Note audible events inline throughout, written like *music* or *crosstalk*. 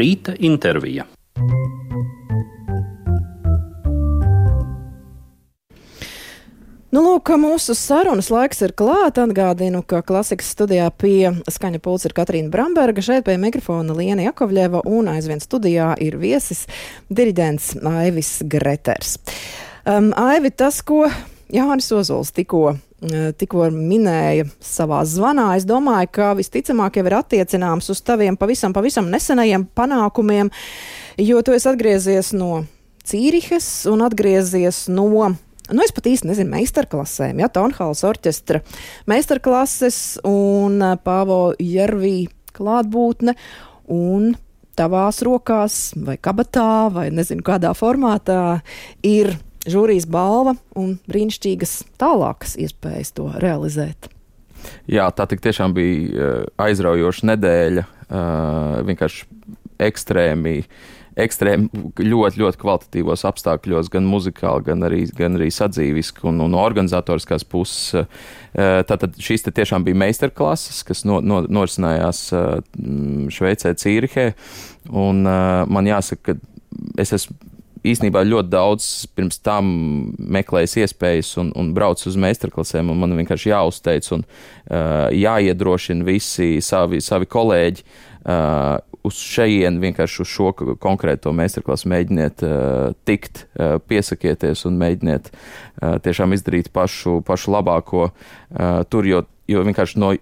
Rīta intervija. Nu, lūk, mūsu sarunas laiks ir klāts. Atgādinu, ka klasikas studijā pie skaņa pulca ir Katrīna Bramberga, šeit pie mikrofona Liena Jakovļeva un aizvien studijā ir viesis diriģents Aivis Greters. Um, Aivi, tas, ko Jānis Ozols tikko tikko minēja savā zvanā, es domāju, ka visticamāk jau ir attiecināms uz taviem pavisam, pavisam nesenajiem panākumiem, jo tu esi atgriezies no Cīrihes un atgriezies no Nu, es pat īsti nezinu, meistarklasēm, ja Tonhāls orķestra meistarklases un Pāvo Jervī klātbūtne un tavās rokās vai kabatā vai nezinu kādā formātā ir žūrijas balva un brīnišķīgas tālākas iespējas to realizēt. Jā, tā tiešām bija aizraujoša nedēļa, vienkārši ekstrēmi ekstrēmi ļoti, ļoti kvalitatīvos apstākļos, gan muzikāli, gan arī, gan arī sadzīviski un, un organizatoriskās puses. Eh, tātad šīs tiešām bija meistarklases, kas no, no, norisinājās eh, Šveicē, Cīrihē. Un eh, man jāsaka, ka es esmu īstenībā ļoti daudz pirms tam meklējis iespējas un, un braucis uz meistarklasēm, man vienkārši jāuzteic un uh, jāiedrošina visi savi, savi kolēģi. Uh, uz šejienu vienkārši uz šo konkrēto meistarklasu mēģiniet uh, tikt, uh, piesakieties un mēģiniet uh, tiešām izdarīt pašu, pašu labāko uh, tur, jo, jo vienkārši no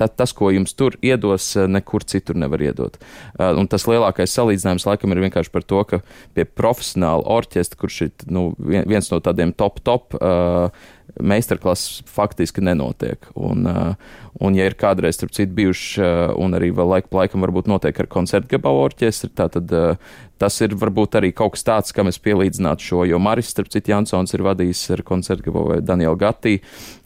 Ta, tas, ko jums tur iedos, eh, nekur citur nevar iedot. Uh, un tas lielākais salīdzinājums laikam ir vienkārši par to, ka pie profesionāla orķestra, kurš ir nu, viens no tādiem top, top uh, meistarklases faktiski nenotiek. Un, uh, un ja ir kādreiz, starp citu, bijuši, uh, un arī vēl laika laikam varbūt notiek ar koncertgabalu orķestri, tad uh, tas ir varbūt arī kaut kas tāds, kam es pielīdzinātu šo, jo Maris, starp citu, Jansons ir vadījis ar koncertgabalu vai Danielu Gatī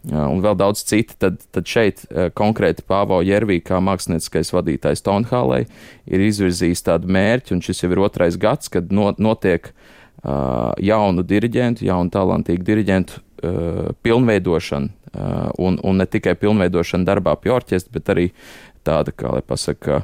un vēl daudz citi, tad, tad šeit konkrēti Pāvo Jervī kā mākslinieckais vadītājs Tonhālei ir izvirzījis tādu mērķi, un šis jau ir otrais gads, kad no, notiek jaunu diriģentu, jaunu talantīgu diriģentu pilnveidošana, uh, un, un ne tikai pilnveidošana darbā pie orķestra, bet arī tāda, kā lai pasaka,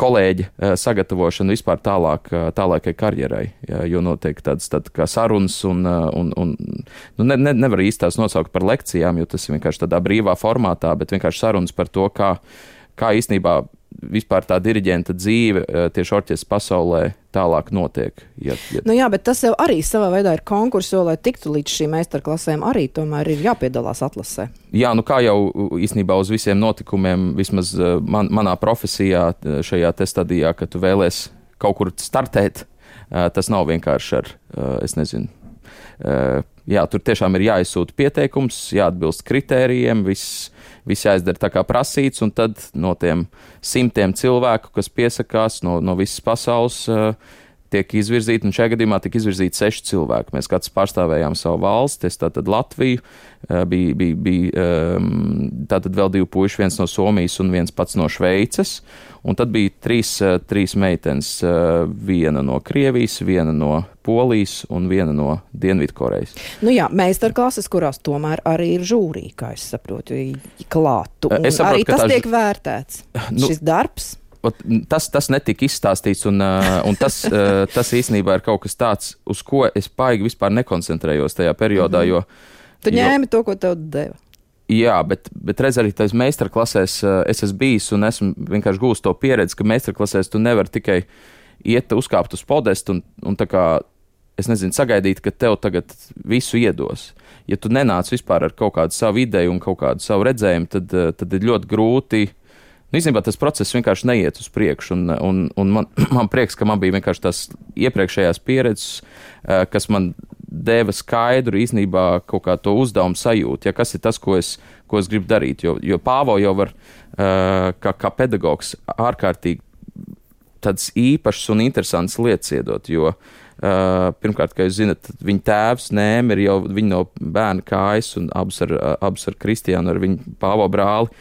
kolēģi uh, sagatavošana vispār tālāk, tālākai karjerai, jo notiek tādas tād kā sarunas, un, un, un nu, ne, ne, nevar īstās nosaukt par lekcijām, jo tas ir vienkārši tādā brīvā formātā, bet vienkārši sarunas par to, kā, kā īstenībā vispār tā diriģenta dzīve eh, tieši orķestra pasaulē tālāk notiek. Ja, ja... Nu jā, bet tas jau arī savā veidā ir konkurss, jo, lai tiktu līdz šīm meistarklasēm, arī tomēr ir jāpiedalās atlasē. Jā, nu kā jau īstenībā uz visiem notikumiem, vismaz eh, man, manā profesijā, eh, šajā stadijā, kad tu vēlēs kaut kur startēt, tas nav vienkārši ar, es nezinu. Jā, tur tiešām ir jāizsūta pieteikums, jāatbilst kritērijiem, viss viss jāizdara tā kā prasīts, un tad no tiem simtiem cilvēku, kas piesakās no, no visas pasaules, uh, tiek izvirzīti, un šajā gadījumā tika izvirzīti seši cilvēki. Mēs katrs pārstāvējām savu valsti, es tātad Latviju, bija, bija, bija tātad vēl divi puiši, viens no Somijas un viens pats no Šveices, un tad bija trīs, trīs meitenes, viena no Krievijas, viena no Polijas un viena no Dienvidkorejas. Nu jā, meistarklases, kurās tomēr arī ir žūrī, kā es saprotu, klātu. Es saprotu, arī tas tā... tiek vērtēts, nu, šis darbs tas, tas netika izstāstīts, un, un tas, tas īstenībā ir kaut kas tāds, uz ko es paigi vispār nekoncentrējos tajā periodā. -hmm. jo, tu ņēmi jo, to, ko tev deva. Jā, bet, bet redz arī tajās meistarklasēs es esmu bijis un esmu vienkārši gūst to pieredzi, ka meistarklasēs tu nevari tikai iet, uzkāpt uz podestu un, un tā kā, es nezinu, sagaidīt, ka tev tagad visu iedos. Ja tu nenāc vispār ar kaut kādu savu ideju un kaut kādu savu redzējumu, tad, tad ir ļoti grūti Nu, īstenībā tas process vienkārši neiet uz priekšu, un, un, un man, *clears throat* man prieks, ka man bija vienkārši tās iepriekšējās pieredzes, eh, kas man deva skaidru īstenībā kaut kā to uzdevumu sajūtu, ja kas ir tas, ko es, ko es gribu darīt. Jo, jo Pāvo jau var eh, kā, kā pedagogs ārkārtīgi tādas īpašas un interesantas lietas iedot, jo Uh, pirmkārt, kā jūs zinat, viņa tēvs Nēm ir jau no bērna kājas, un abas ar, abas ar Kristiānu, ar viņu pāvo brāli.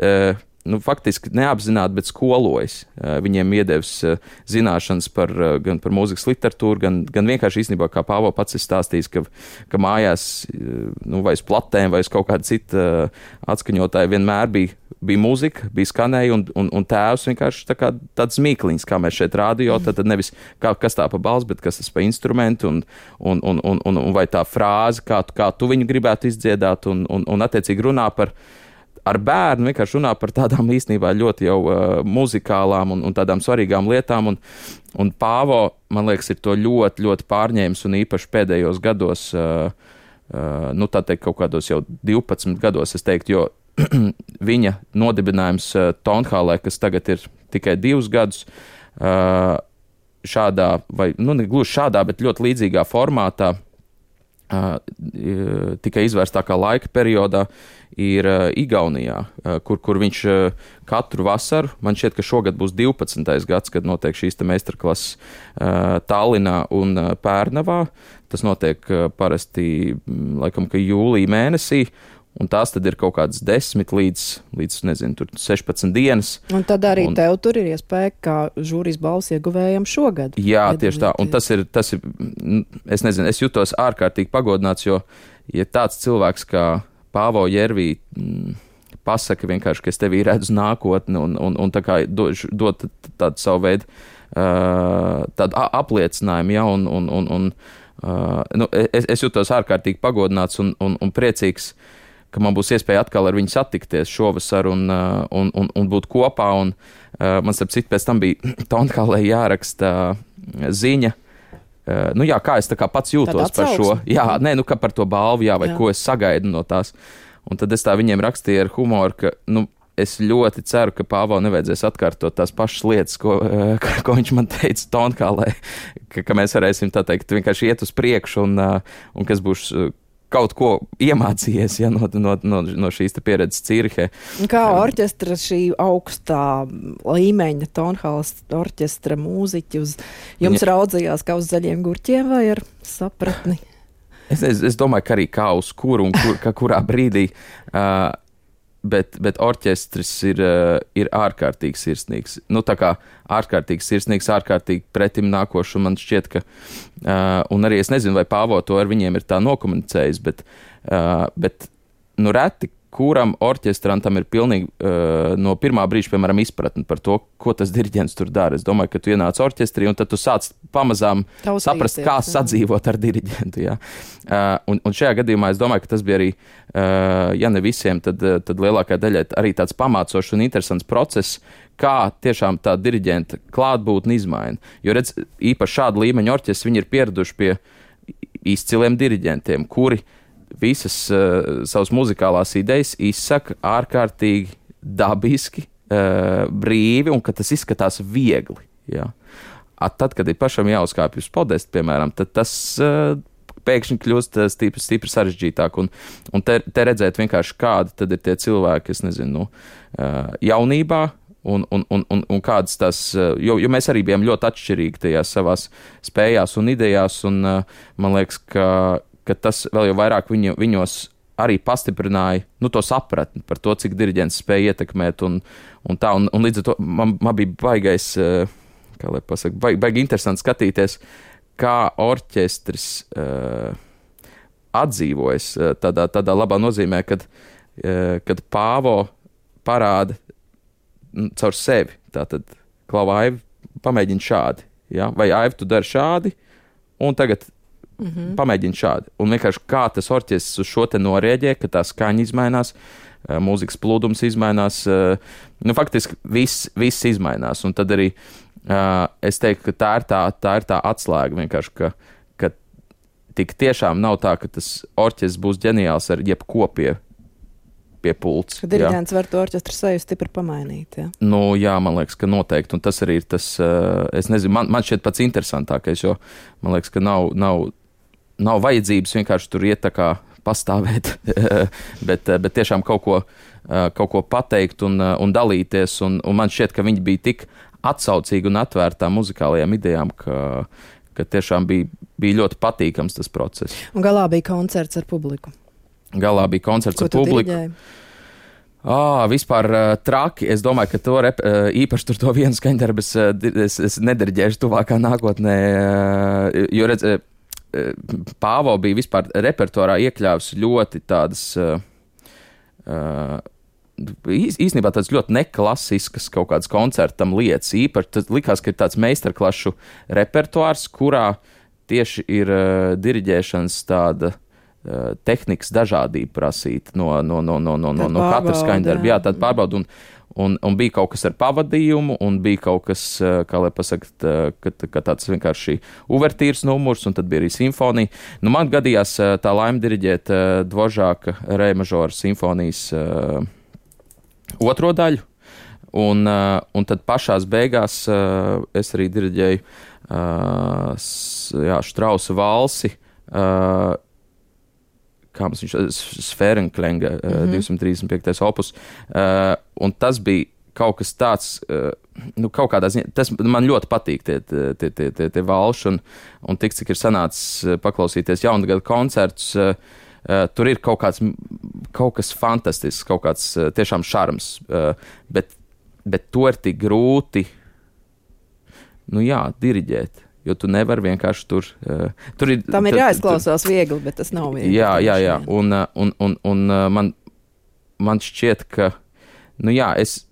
Uh, nu, faktiski neapzināti, bet skolojas. Viņiem iedevis zināšanas par, gan par mūzikas literatūru, gan, gan vienkārši īstenībā, kā Pāvo pats ir stāstījis, ka, ka mājās nu, vai uz platēm vai uz kaut kāda cita atskaņotāja vienmēr bija bija mūzika, bija skanēja, un, un, un tēvs vienkārši tā kā tāds mīkliņš, kā mēs šeit rādījām. Tad, tad nevis kā, kas tā pa balss, bet kas tas pa instrumentu, un, un, un, un, un, un vai tā frāze, kā, kā tu viņu gribētu izdziedāt, un, un, un attiecīgi runā par. Ar bērnu vienkārši runā par tādām īstenībā ļoti jau uh, muzikālām un, un tādām svarīgām lietām. Un, un Pāvo, man liekas, ir to ļoti, ļoti pārņēmis un īpaši pēdējos gados, uh, uh, nu tā teikt, kaut kādos jau 12 gados, es teiktu, jo *clears throat* viņa nodibinājums uh, Tonhālē, kas tagad ir tikai divus gadus, uh, šādā, vai nu, ne gluži šādā, bet ļoti līdzīgā formātā, uh, tikai izvērstākā laika periodā, ir Igaunijā, kur, kur viņš katru vasaru, man šķiet, ka šogad būs 12. gads, kad notiek šīs meistarklases Tallinā un Pērnavā. Tas notiek parasti, laikam, ka jūlija mēnesī. Un tās tad ir kaut kādas 10 līdz, līdz nezinu, 16 dienas. Un tad arī un, tev tur ir iespēja, kā žūrijas balss ieguvējam šogad. Jā, tieši tā. Un tas ir, tas ir, es nezinu, es jutos ārkārtīgi pagodināts, jo, ja tāds cilvēks kā Pāvo Jervī m, pasaka vienkārši, ka es tevī redzu nākotni un, un, un tā kā dod, dod tādu savu veidu, tādu apliecinājumu, ja, un, un, un, un uh, nu, es, es jutos ārkārtīgi pagodināts un, un, un priecīgs. Uh, ka man būs iespēja atkal ar viņu satikties šovasar un, uh, un, un, un būt kopā. Un, uh, man, starp citu, pēc tam bija *clears throat* Tonhālē jāraksta ziņa. Uh, nu, jā, kā es kā pats jūtos par šo? Jā, nē, nu, par to balvu, jā, vai jā. ko es sagaidu no tās. Un tad es tā viņiem rakstīju ar humoru, ka, nu, es ļoti ceru, ka Pāvā nevajadzēs atkārtot tās pašas lietas, ko, *laughs* ko, viņš man teica Tonhālē, ka, ka mēs varēsim tā teikt, vienkārši iet uz priekšu un, un kas būs kaut ko iemācījies ja, no, no, no, no šīs pieredzes Cirhē. Kā orķestra šī augstā līmeņa tonhāls orķestra mūziķi uz jums Viņa... raudzījās kā uz zaļiem gurķiem vai ar sapratni? Es, es, es domāju, ka arī kā uz kuru un kur, kurā brīdī uh, bet, bet orķestris ir, uh, ir ārkārtīgi sirsnīgs. Nu, tā kā ārkārtīgi sirsnīgs, ārkārtīgi pretim nākošs. Man šķiet, ka, uh, un arī es nezinu, vai Pāvo to ar viņiem ir tā nokomunicējis, bet, uh, bet nu, reti kuram orķestrantam ir pilnīgi uh, no pirmā brīža, piemēram, izpratne par to, ko tas diriģents tur dara. Es domāju, ka tu ienāc orķestrī un tad tu sāc pamazām Tausīties, saprast, kā jā. sadzīvot ar diriģentu. Jā. Uh, un, un šajā gadījumā es domāju, ka tas bija arī, uh, ja ne visiem, tad, tad lielākajai daļai arī tāds pamācošs un interesants process, kā tiešām tā diriģenta klātbūtne izmaina. Jo, redz, īpaši šāda līmeņa orķestri, viņi ir pieraduši pie izciliem diriģentiem, kuri uh, visas uh, savas muzikālās idejas izsaka ārkārtīgi dabiski, uh, brīvi un ka tas izskatās viegli. Jā. At tad, kad ir pašam jāuzkāpj uz podestu, piemēram, tad tas uh, pēkšņi kļūst stipri, stipri sarežģītāk. Un, un te, te redzēt kādi ir tie cilvēki, kas, nezinu, nu, jaunībā. Un, un, un, un, un kādas tas, jo, jo mēs arī bijām ļoti atšķirīgi tajās savās spējās un idejās, un man liekas, ka ka tas vēl vairāk viņu, viņos arī pastiprināja nu, to sapratni par to, cik diriģents spēja ietekmēt. Un, un tā, un, un līdz ar to man, man bija baigais, eh, kā lai pasakā, baigi, baigi interesanti skatīties, kā orķestris uh, atdzīvojas uh, tādā, tādā labā nozīmē, kad, uh, kad pāvo parāda nu, caur sevi. Tātad, klau, Aivi, pamēģini šādi, ja? vai Aivi, tu dari šādi, un tagad Mm -hmm. Pamēģini šādi. Un vienkārši kā tas orķestris uz šo te norēģē, ka tā skaņa izmainās, mūzikas plūdums izmainās. Nu, faktiski viss, viss izmainās. Un tad arī es teiktu, ka tā ir tā, tā, ir tā atslēga vienkārši. Ka, ka tik tiešām nav tā, ka tas orķestris būs ģeniāls ar jebko pie, pie pults. Ka diriģents var to orķestra seju stipri pamainīt. Ja? Nu, jā, man liekas, ka noteikti. Un tas arī ir tas, es nezinu, man, man šķiet pats interesantākais, jo man liekas, ka nav. nav nav vajadzības vienkārši tur iet tā kā pastāvēt, *laughs* bet, bet tiešām kaut ko, kaut ko pateikt un, un dalīties. Un, un man šķiet, ka viņi bija tik atsaucīgi un atvērti tām muzikālajām idejām, ka, ka tiešām bija, bija ļoti patīkams tas process. Un galā bija koncerts ar publiku. Galā bija koncerts ko ar publiku. Diriģēji? Ah, vispār uh, traki. Es domāju, ka to rep, uh, īpaši tur to vienu skaņdarbu es, es, es nedariģēšu tuvākā nākotnē. Uh, jo, redz, uh, Pāvo bija vispār repertuārā iekļāvis ļoti tādas. Uh, uh, īstenībā tāds ļoti neklasisks kaut kāds koncertam lietas. Īpaši tas likās, ka ir tāds meistarklašu repertuārs, kurā tieši ir uh, diriģēšanas tāda Eh, tehnikas dažādība prasīta no, no, no, no, no, no, no katra skaņdarba. Jā, tāda pārbauda. Un, un, un bija kaut kas ar pavadījumu, un bija kaut kas, eh, kā lai pasakā, ka, ka tāds vienkārši uvertīrs numurs, un tad bija arī simfonija. Nu, man gadījās eh, tā laime diriģēt Dvožāka Rēmažora simfonijas otro daļu. Un, un tad pašās beigās es arī diriģēju jā, Strausa valsi. Kā mums viņš ir, Sfērenklenga mm -hmm. 235. opus. Uh, un tas bija kaut kas tāds, uh, nu, kaut kādā ziņā, tas man ļoti patīk, tie, tie, tie, tie, tie valši, un, un tik cik ir sanācis paklausīties jaunu gadu koncertus. Uh, Uh, tur ir kaut, kāds, kaut kas fantastisks, kaut kāds uh, tiešām šarms, uh, bet, bet to ir tik grūti, nu jā, diriģēt. Jo tu nevari vienkārši tur. Uh, tur ir, Tam ir jāizklausās viegli, bet tas nav viegli. Jā, jā, jā. Un, eh, un, un, un man, man šķiet, ka, nu jā, es,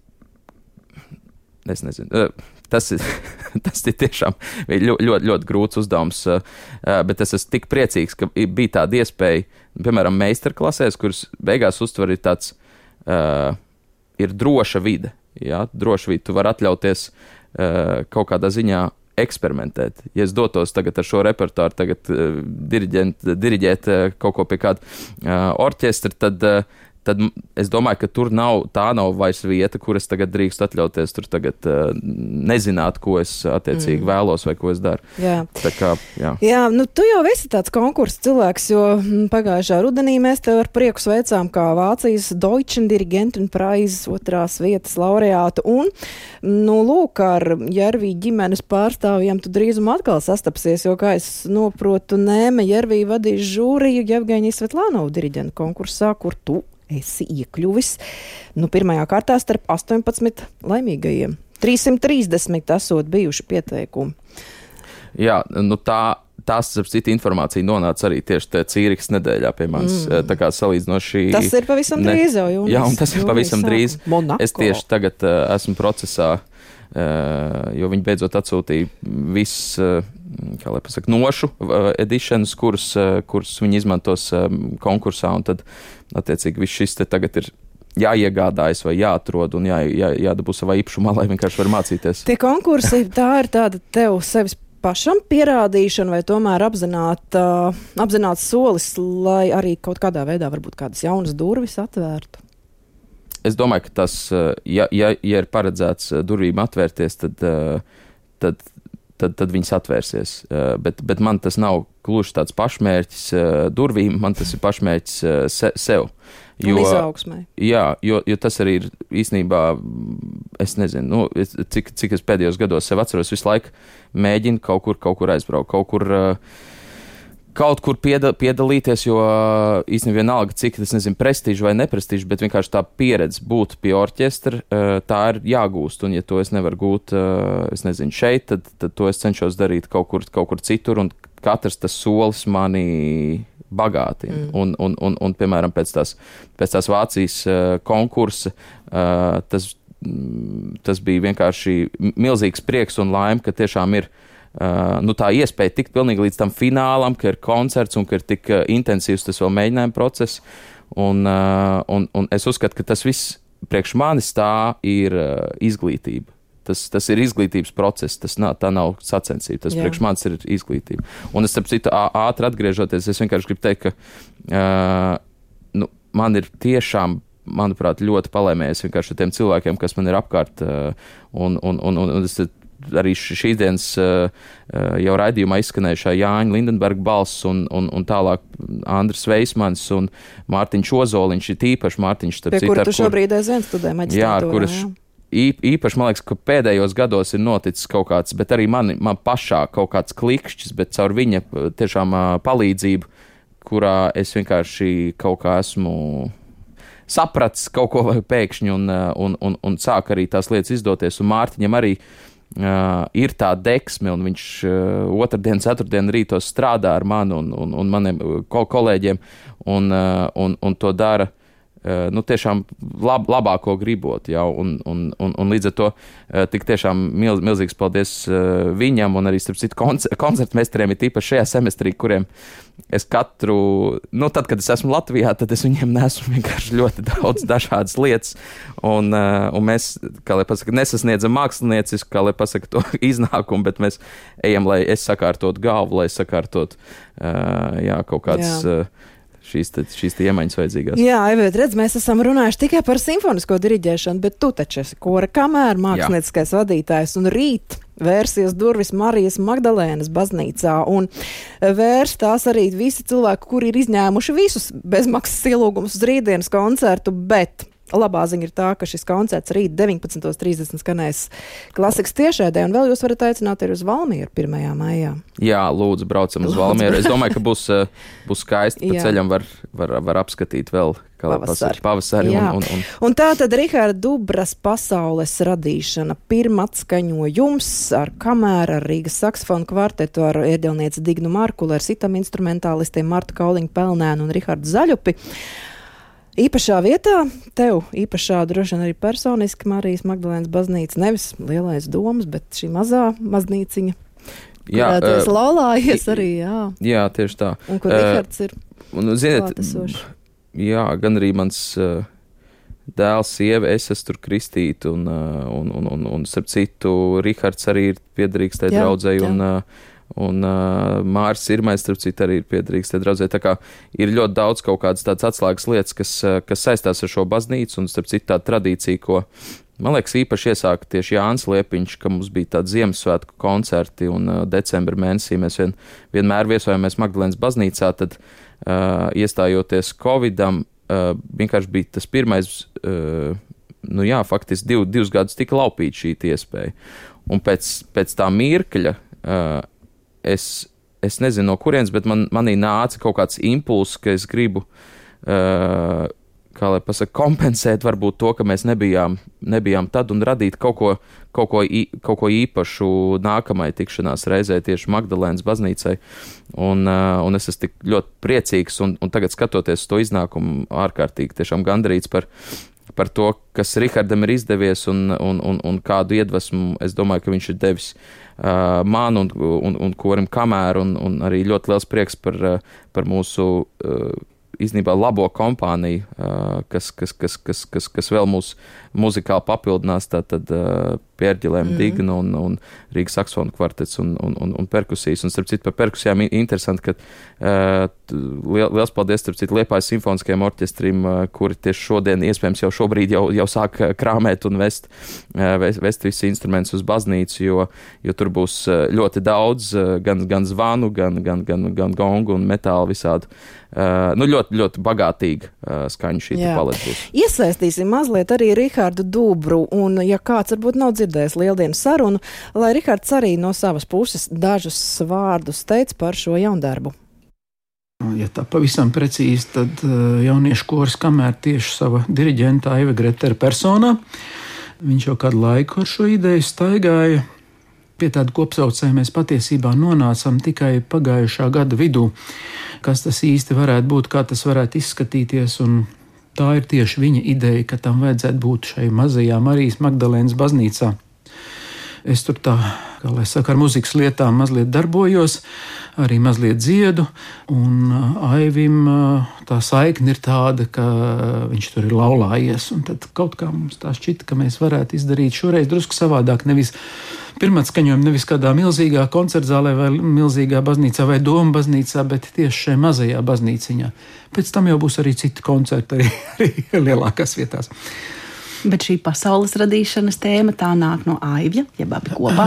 es nezinu. Tas ir, *laughs* tas ir tiešām ļoti, ļoti, ļoti grūts uzdevums, bet es esmu tik priecīgs, ka bija tāda iespēja, piemēram, meistarklasēs, kuras beigās uztver ir tāds, uh, ir droša vide. Jā, droša vide. Tu vari atļauties uh, kaut kādā ziņā eksperimentēt. Ja es dotos tagad ar šo repertuāru, tagad uh, diriģēt uh, kaut ko pie kāda uh, orķestra, tad uh, tad es domāju, ka tur nav tā nav vairs vieta, kur es tagad drīkstu atļauties tur tagad uh, nezināt, ko es attiecīgi mm. vēlos vai ko es daru. Jā, tā kā, jā. jā nu tu jau esi tāds konkurss cilvēks, jo mm, pagājušā rudenī mēs tev ar prieku sveicām kā Vācijas Deutschen Dirigentu un Praizes otrās vietas laureātu. Un, nu, lūk, ar Jervī ģimenes pārstāvjiem tu drīzumā atkal sastapsies, jo, kā es noprotu, Nēme Jervī vadīs žūriju Jevgeņijas Svetlānovu diriģentu konkursā, kur tu esi iekļuvis nu, pirmajā kārtā starp 18 laimīgajiem. 330 esot bijuši pieteikumi. Jā, nu tā. Tās, ap citu informāciju nonāca arī tieši Cīrikas nedēļā pie manis. Mm. Tā kā salīdzinoši. Tas ir pavisam ne... drīz jau. Jūnijas, jā, un tas ir pavisam drīz. Monako. Es tieši tagad uh, esmu procesā, uh, jo viņi beidzot atsūtīja visus, uh, kā lai pasaka, nošu uh, editions, kurus, uh, kurus viņi izmantos um, konkursā, un tad attiecīgi viss šis te tagad ir jāiegādājas vai jāatrod un jā, jā, jādabū savā īpašumā, lai vienkārši var mācīties. Tie konkursi, tā ir tāda tev sevis pašam pierādīšana vai tomēr apzināt, uh, apzināts solis, lai arī kaut kādā veidā varbūt kādas jaunas durvis atvērtu? Es domāju, ka tas, ja, ja, ja ir paredzēts durvīm atvērties, tad, tad, tad, tad viņas atvērsies. Bet, bet man tas nav gluži tāds pašmērķis durvīm, man tas ir pašmērķis se, sev. Jo. Jā, jo, jo tas arī ir īstenībā, es nezinu, nu, es, cik, cik es pēdējos gados sev atceros, visu laiku mēģinu kaut kur, kaut kur aizbraukt, kaut kur. Uh, kaut kur pieda, piedalīties, jo īstenībā vienalga, cik tas nezinu, prestižs vai neprestižs, bet vienkārši tā pieredze būt pie orķestra, tā ir jāgūst. Un, ja to es nevaru gūt, es nezinu, šeit, tad, tad to es cenšos darīt kaut kur, kaut kur citur, un katrs tas solis manī bagātina. Mm. Un, un, un, un, piemēram, pēc tās, pēc tās Vācijas konkursa tas, tas bija vienkārši milzīgs prieks un laime, ka tiešām ir Uh, nu, tā iespēja tikt pilnīgi līdz tam finālam, ka ir koncerts un ka ir tik uh, intensīvs tas vēl mēģinājuma process. Un, uh, un, un es uzskatu, ka tas viss priekš manis tā ir izglītība. Tas, tas ir izglītības process, tas nav, nav sacensība. Tas Jā. priekš manis ir izglītība. Un es, starp citu, ātri atgriežoties, es vienkārši gribu teikt, ka uh, nu, man ir tiešām manuprāt, ļoti palēmējies vienkārši ar tiem cilvēkiem, kas man ir apkārt. Un, un, un, un es arī šīs dienas jau raidījumā izskanējušā Jāņa Lindenberga balss un, un, un tālāk Andris Veismans un Mārtiņš Ozoliņš ir tīpaši Mārtiņš. Pie kura tu šobrīd aizvien studē maģistrātūrā. Jā, ar kuras īpaši man liekas, ka pēdējos gados ir noticis kaut kāds, bet arī man, man pašā kaut kāds klikšķis, bet caur viņa tiešām palīdzību, kurā es vienkārši kaut kā esmu sapratis kaut ko pēkšņi un, un, un, un sāk arī tās lietas izdoties. Un Mārtiņam arī uh, ir tā deksme, un viņš uh, otrdien, ceturtdien rītos strādā ar mani un, un, un maniem kol kolēģiem, un, uh, un, un to dara. Eh, nu, tiešām lab, labāko gribot. Jau, un, un, un, un līdz ar to eh, tik tiešām milz, milzīgs paldies eh, viņam un arī, starp citu, *laughs* koncertu meistariem, ir tīpaši šajā semestrī, kuriem es katru, nu, tad, kad es esmu Latvijā, tad es viņiem nesu vienkārši ļoti *laughs* daudz dažādas lietas. Un, un mēs, kā lai pasaka, nesasniedzam māksliniecisku, kā lai pasaka, to *laughs* iznākumu, bet mēs ejam, lai es sakārtotu galvu, lai sakārtotu, jā, kaut kādas. Jā šīs, te, šīs te iemaņas vajadzīgās. Jā, Eivēt, redz, mēs esam runājuši tikai par simfonisko diriģēšanu, bet tu taču esi kora kamēr mākslinieckais vadītājs un rīt vērsies durvis Marijas Magdalēnas baznīcā un vērs tās arī visi cilvēki, kuri ir izņēmuši visus bezmaksas ielūgumus uz rītdienas koncertu, bet Labā ziņa ir tā, ka šis koncerts rīt 19.30 skanēs klasikas tiešēdē, un vēl jūs varat aicināt arī uz Valmieru 1. maijā. Jā, lūdzu, braucam uz Valmieru. Es domāju, ka būs, eh, būs skaisti. Pa ceļam var, var, var apskatīt vēl pavasari. pavasari un, un, un. un tā tad Riharda Dubras pasaules radīšana, pirmatskaņojums ar kamēru, ar Rīgas saksofonu kvartetu, ar iedelnieci Dignu Markulu, ar sitam instrumentālistiem Martu Kauliņu Pelnēnu un Rihardu Zaļupi. Īpašā vietā, tev īpašā droši vien arī personiski Marijas Magdalēnas baznīca, nevis lielais domas, bet šī mazā maznīciņa. Jā, uh, tas laulājies arī, jā. Jā, tieši tā. Un kur uh, Rihards ir? Un, ziniet, jā, gan arī mans uh, dēls, sieva, es esmu tur kristīta, un, un, un, un, un starp citu, Rihards arī ir piederīgs tai draudzēji, un, Un uh, Mārcis Irmais, starp citu, arī ir piederīgs te draudzē. Tā kā ir ļoti daudz kaut kādas tādas atslēgas lietas, kas, kas saistās ar šo baznīcu, un starp citu tā tradīcija, ko, man liekas, īpaši iesāka tieši Jānis Liepiņš, ka mums bija tādi Ziemassvētku koncerti, un uh, decembra mēnesī mēs vien, vienmēr viesojamies Magdalēnas baznīcā, tad uh, iestājoties Covidam, uh, vienkārši bija tas pirmais, uh, nu jā, faktiski div, divus gadus tika laupīta šī iespēja. Un pēc, pēc tā mirkļa, uh, es, es nezinu no kurienes, bet man, manī nāca kaut kāds impulss, ka es gribu. Uh, kā lai pasakā, kompensēt varbūt to, ka mēs nebijām, nebijām tad un radīt kaut ko, kaut, ko, kaut ko īpašu nākamajai tikšanās reizē tieši Magdalēnas baznīcai. Un, uh, un es esmu tik ļoti priecīgs un, un tagad skatoties to iznākumu ārkārtīgi tiešām gandrīz par, par to, kas Rihardam ir izdevies un, un, un, un kādu iedvesmu es domāju, ka viņš ir devis uh, man un, un, un korim kamēr, un, un arī ļoti liels prieks par, uh, par mūsu uh, īstenībā labo kompāniju, uh, kas, kas, kas, kas, kas, kas vēl mūs muzikāli papildinās. Tātad uh, Pērģilēm, mm. Digna un, un Rīgas saksofonu kvartets un, un, un, un perkusijas. Un, starp citu, par perkusijām interesanti, ka uh, liels paldies, starp citu, Liepājas simfoniskajam orķestrim, uh, kuri tieši šodien, iespējams, jau šobrīd jau, jau sāk krāmēt un vest, uh, vest, vest visus instrumentus uz baznīcu, jo, jo tur būs ļoti daudz uh, gan, gan zvanu, gan, gan, gan, gan gongu un metālu visādu. Uh, nu, ļoti, ļoti bagātīga uh, skaņa šī paleta būs. Iesaistīsim mazliet arī Rihardu Dubru, un, ja kāds varbūt nav dzirdējis lieldienas sarunu, lai Rihards arī no savas puses dažus vārdus teica par šo jaundarbu. Ja tā pavisam precīzi, tad uh, jauniešu kurs, kamēr tieši sava diriģenta Aiva Gretera personā, viņš jau kādu laiku ar šo ideju staigāja. Pie tāda kopsaucēja mēs patiesībā nonācām tikai pagājušā gada vidū, kas tas īsti varētu būt, kā tas varētu izskatīties. Un tā ir tieši viņa ideja, ka tam vajadzētu būt šai mazajā Marijas Magdalēnas baznīcā. Es tur tā, kā lai saka, ar muzikas lietām mazliet darbojos, arī mazliet dziedu, un uh, Aivim uh, tā saikne ir tāda, ka viņš tur ir laulājies, tad kaut kā mums tā šķita, ka mēs varētu izdarīt šoreiz drusku savādāk, nevis pirmā skaņojuma nevis kādā milzīgā koncertzālē vai milzīgā baznīcā vai doma baznīcā, bet tieši šajā mazajā baznīciņā. Pēc tam jau būs arī citi koncerti, arī, *laughs* arī lielākās vietās. Bet šī pasaules radīšanas tēma tā nāk no aivja, jeb abi kopā.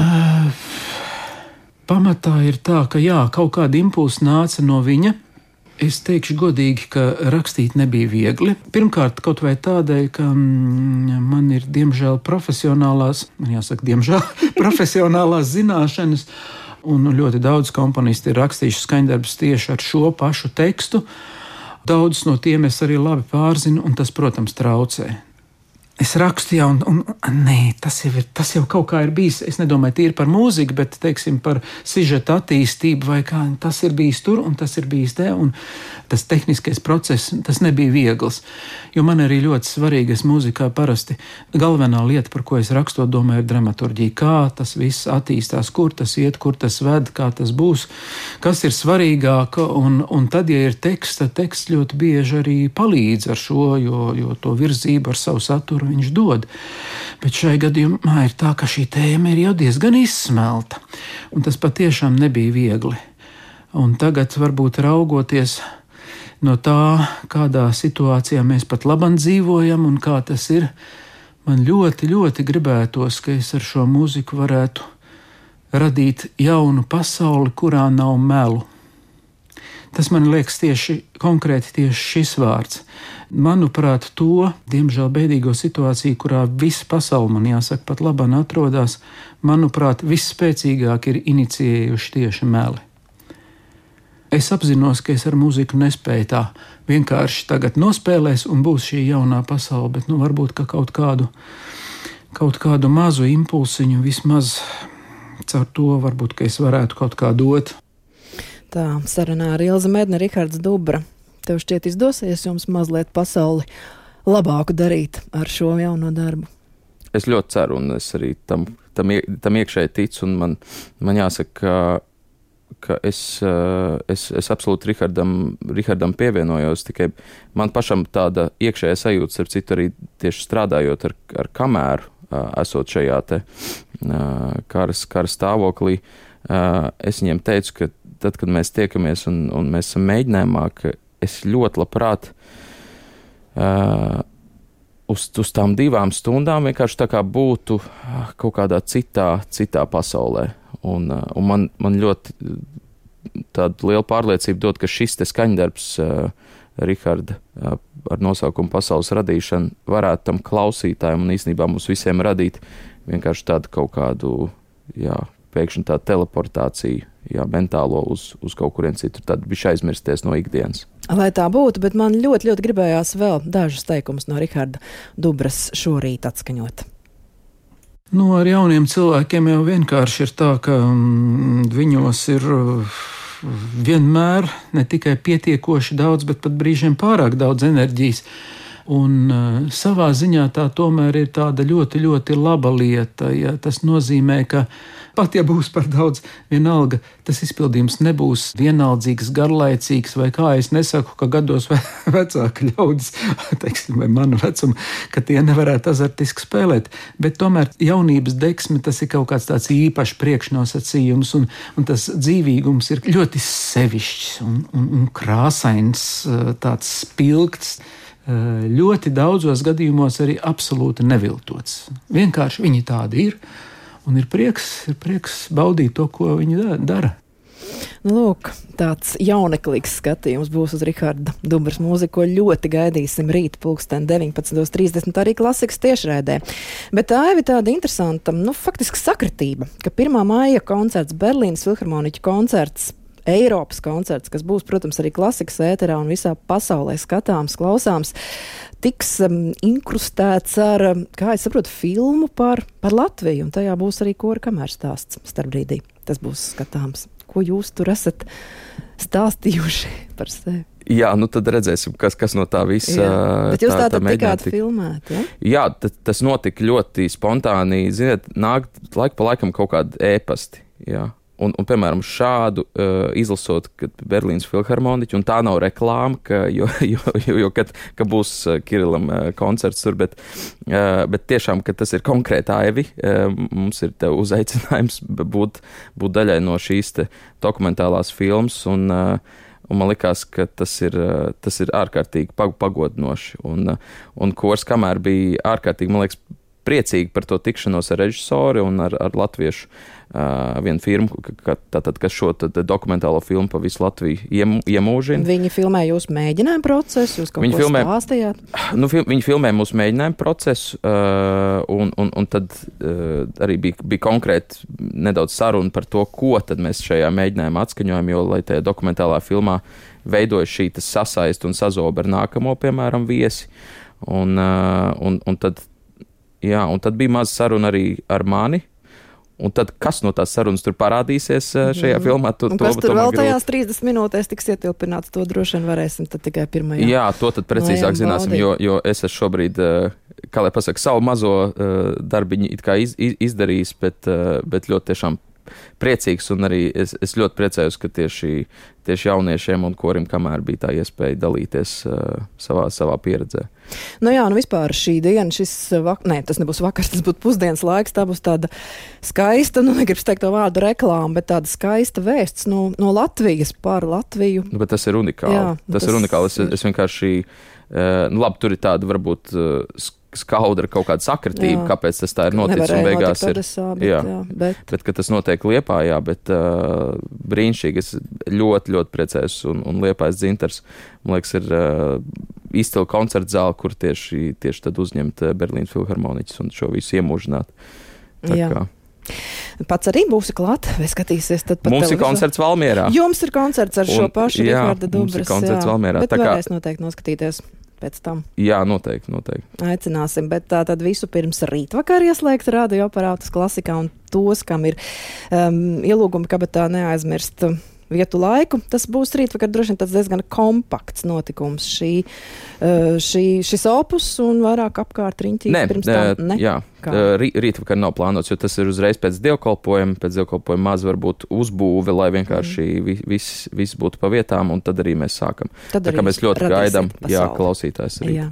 Pamatā ir tā, ka jā, kaut kāda impulsa nāca no viņa. Es teikšu godīgi, ka rakstīt nebija viegli. Pirmkārt, kaut vai tādēļ, ka mm, man ir diemžēl profesionālās, man jāsaka, diemžēl *laughs* profesionālās zināšanas, un ļoti daudz komponisti ir rakstījuši skaņdarbus tieši ar šo pašu tekstu. Daudz no tiem es arī labi pārzinu, un tas, protams, traucē. Es rakstu, jau, un, un nē, tas jau, ir, tas jau kaut kā ir bijis. Es nedomāju tīri par mūziku, bet teiksim, par sižeta attīstību, vai kā tas ir bijis tur, un tas ir bijis te. Tas tehniskais process, tas nebija viegls. Jo man arī ļoti svarīgi, es mūzikā parasti galvenā lieta, par ko es rakstot, domāju, ir dramaturģija. Kā tas viss attīstās, kur tas iet, kur tas ved, kā tas būs, kas ir svarīgāk. Un, un tad, ja ir teksts, tad teksts ļoti bieži arī palīdz ar šo, jo, jo to virzību ar savu saturu kuru viņš dod. Bet šai gadījumā ir tā, ka šī tēma ir jau diezgan izsmelta, un tas patiešām nebija viegli. Un tagad, varbūt raugoties no tā, kādā situācijā mēs pat labāk dzīvojam un kā tas ir, man ļoti, ļoti gribētos, ka es ar šo mūziku varētu radīt jaunu pasauli, kurā nav melu. Tas man liekas tieši konkrēti tieši šis vārds manuprāt, to, diemžēl, bēdīgo situāciju, kurā visa pasaule, man jāsaka, pat labāk atrodas, manuprāt, visspēcīgāk ir inicijējuši tieši meli. Es apzinos, ka es ar muziku nespēju tā vienkārši tagad nospēlēs, un būs šī jaunā pasaule, bet nu, varbūt ka kaut kādu, kaut kādu mazu impulsiņu vismaz caur to varbūt es varētu kaut kā dot. Tā sarunā ar Ilzi Medni, Rihards Dubra. Tev šķiet izdosies jums mazliet pasauli labāku darīt ar šo jauno darbu? Es ļoti ceru, un es arī tam, tam, tam iekšēji ticu. Man, man jāsaka, ka, ka es, eh, es, es absolūti Rihardam, Rihardam pievienojos. Tikai man pašam tāda iekšējā sajūta, starp citu, arī tieši strādājot ar, ar kameru, eh, esot šajā te eh, karas, karas stāvoklī. Es viņiem teicu, ka tad, kad mēs tiekamies un, un mēs esam mēģinājumā, ka es ļoti labprāt uh, uz, uz tām divām stundām vienkārši tā kā būtu kaut kādā citā, citā pasaulē. Un, uh, un man, man ļoti tāda liela pārliecība dod, ka šis te skaņdarbs uh, Riharda uh, ar nosaukumu Pasaules radīšana varētu tam klausītājiem un īstenībā mums visiem radīt vienkārši tādu kaut kādu, jā, pēkšņi tādu teleportāciju, jā, mentālo uz, uz kaut kurien citur, tad bija aizmirsties no ikdienas. Lai tā būtu, bet man ļoti, ļoti gribējās vēl dažus teikumus no Riharda Dubras šorīt atskaņot. Nu, ar jauniem cilvēkiem jau vienkārši ir tā, ka mm, viņos ir uh, vienmēr ne tikai pietiekoši daudz, bet pat brīžiem pārāk daudz enerģijas. Un uh, savā ziņā tā tomēr ir tāda ļoti, ļoti laba lieta. Ja tas nozīmē, ka Pat ja būs par daudz, vienalga tas izpildījums nebūs vienaldzīgs, garlaicīgs, vai kā es nesaku, ka gados ve *laughs* vecāki ļaudis, *laughs* teiksim, vai manu vecumu, ka tie nevarētu azartiski spēlēt. Bet tomēr jaunības deksme tas ir kaut kāds tāds īpašs priekšnosacījums, un, un tas dzīvīgums ir ļoti sevišķs un, un, un krāsains, tāds spilgts ļoti daudzos gadījumos arī absolūti neviltots. Vienkārši viņi tādi ir. Un ir prieks, ir prieks baudīt to, ko viņi dara. Nu, lūk, tāds jauneklīgs skatījums būs uz Rahāda Dubras mūziku, ko ļoti gaidīsim rīt, pulksten 19.30. arī klasikas tiešraidē. Bet tā ir tāda interesanta, nu, faktiski sakritība, ka 1. māja koncerts Berlīnas filharmoniķu koncerts Eiropas koncerts, kas būs, protams, arī klasikas ēterā un visā pasaulē skatāms, klausāms, tiks um, inkrustēts ar, um, kā es saprotu, filmu par, par Latviju, un tajā būs arī kora kamēr stāsts starpbrīdī. Tas būs skatāms. Ko jūs tur esat stāstījuši *laughs* par sevi? Jā, nu tad redzēsim, kas, kas no tā visa ir. Bet jūs tā, tā, tikāt filmēt, ja? Jā, tas notika ļoti spontāni. Ziniet, nāk laika pa laikam kaut kādi ēpasti. Jā. Un, un, piemēram, šādu uh, izlasot Berlīnas filharmoniķu, un tā nav reklāma, ka, jo, jo, *laughs* jo, jo kad, ka būs uh, Kirillam uh, koncerts tur, bet, uh, bet tiešām, ka tas ir konkrēti aivi, uh, mums ir uzaicinājums *laughs* būt, būt daļai no šīs dokumentālās filmas, un, uh, un man likās, ka tas ir, uh, tas ir ārkārtīgi pagodinoši, un, uh, un kurs, kamēr bija ārkārtīgi, man liekas, priecīgi par to tikšanos ar režisoru un ar, ar latviešu uh, vienu firmu, ka, tātad, kas šo tad, dokumentālo filmu pa visu Latviju iem, iemūžina. Viņi filmē jūsu mēģinājumu procesu, jūs kaut Viņi ko filmē- stāstījāt? *sighs* Nu, fil, viņi filmē mūsu mēģinājumu procesu, uh, un, un, un tad uh, arī bija, bija konkrēti nedaudz saruna par to, ko tad mēs šajā mēģinājumā atskaņojam, jo, lai tajā dokumentālā filmā veidojas šī sasaist un sazoba ar nākamo, piemēram, viesi. Un, un, un, tad, jā, un tad bija maza saruna arī ar mani. Un tad, kas no tās sarunas tur parādīsies uh, šajā Mhm. filmā, to, Un to kas tur tomēr vēl grūti- tajās 30 minūtēs tiks ietilpināts, to droši vien varēsim tikai pirmajā. Jā, to tad precīzāk zināsim, jo, jo es esmu šobrīd, eh, kā lai pasakā, savu mazo uh, darbiņu iz, iz, izdarījis, bet, uh, bet ļoti tiešām priecīgs un arī es, es ļoti priecājos, ka tieši, tieši jauniešiem un korim kamēr bija tā iespēja dalīties uh, savā, savā pieredzē. Nu jā, nu vispār šī diena, šis vak... Nē, tas nebūs vakars, tas būs pusdienas laiks. Tā būs tāda skaista, nu negribu teikt to vārdu reklāma, bet tāda skaista vēsts no, no Latvijas par Latviju. Nu, bet tas ir unikāli. Jā, tas, tas ir unikāli. Es, es vienkārši, uh, nu, labi, tur ir tāda varbūt uh, skaudra kaut kāda sakritība, Jā. kāpēc tas tā ir noticis. Un beigās ir. Odesā, bet, jā. jā, bet Bet, ka tas notiek Liepā, jā, bet uh, brīnišķīgi. Es ļoti, ļoti priecājos. Un, un Liepais dzintars, man liekas, ir uh, izcila koncerta zāle, kur tieši, tieši tad uzņemt Berlīnas filharmoniķus un šo visu iemūžināt. Tā Jā. kā pats arī būsi klāt, vai skatīsies tad Mums ir televizoru? koncerts Valmierā. Jums ir koncerts ar šo Un- pašu Riharda mums ir Dubras. koncerts jā. Valmierā, Bet tā kā- varēs noteikti noskatīties pēc tam. Jā, noteikti, noteikti. Aicināsim, bet tā tad visu pirms rītvakar ieslēgt radioaparātus klasikā un tos, kam ir um, ielūgumi kabatā neaizmirst um, vietu laiku. Tas būs rītvakar droši vien tāds diezgan kompakts notikums. Šī, uh, šī, šis opus un vairāk apkārt riņķī Nē, pirms eh, tam. Ne? jā, eh, rī- rītvakar nav plānots, jo tas ir uzreiz pēc dievkalpojuma. Pēc dievkalpojuma maz varbūt uzbūve, lai vienkārši vi- viss vis būtu pa vietām, un tad arī mēs sākam. Tad Tā kā arī mēs ļoti gaidām, jā, klausītājs arī. Jā.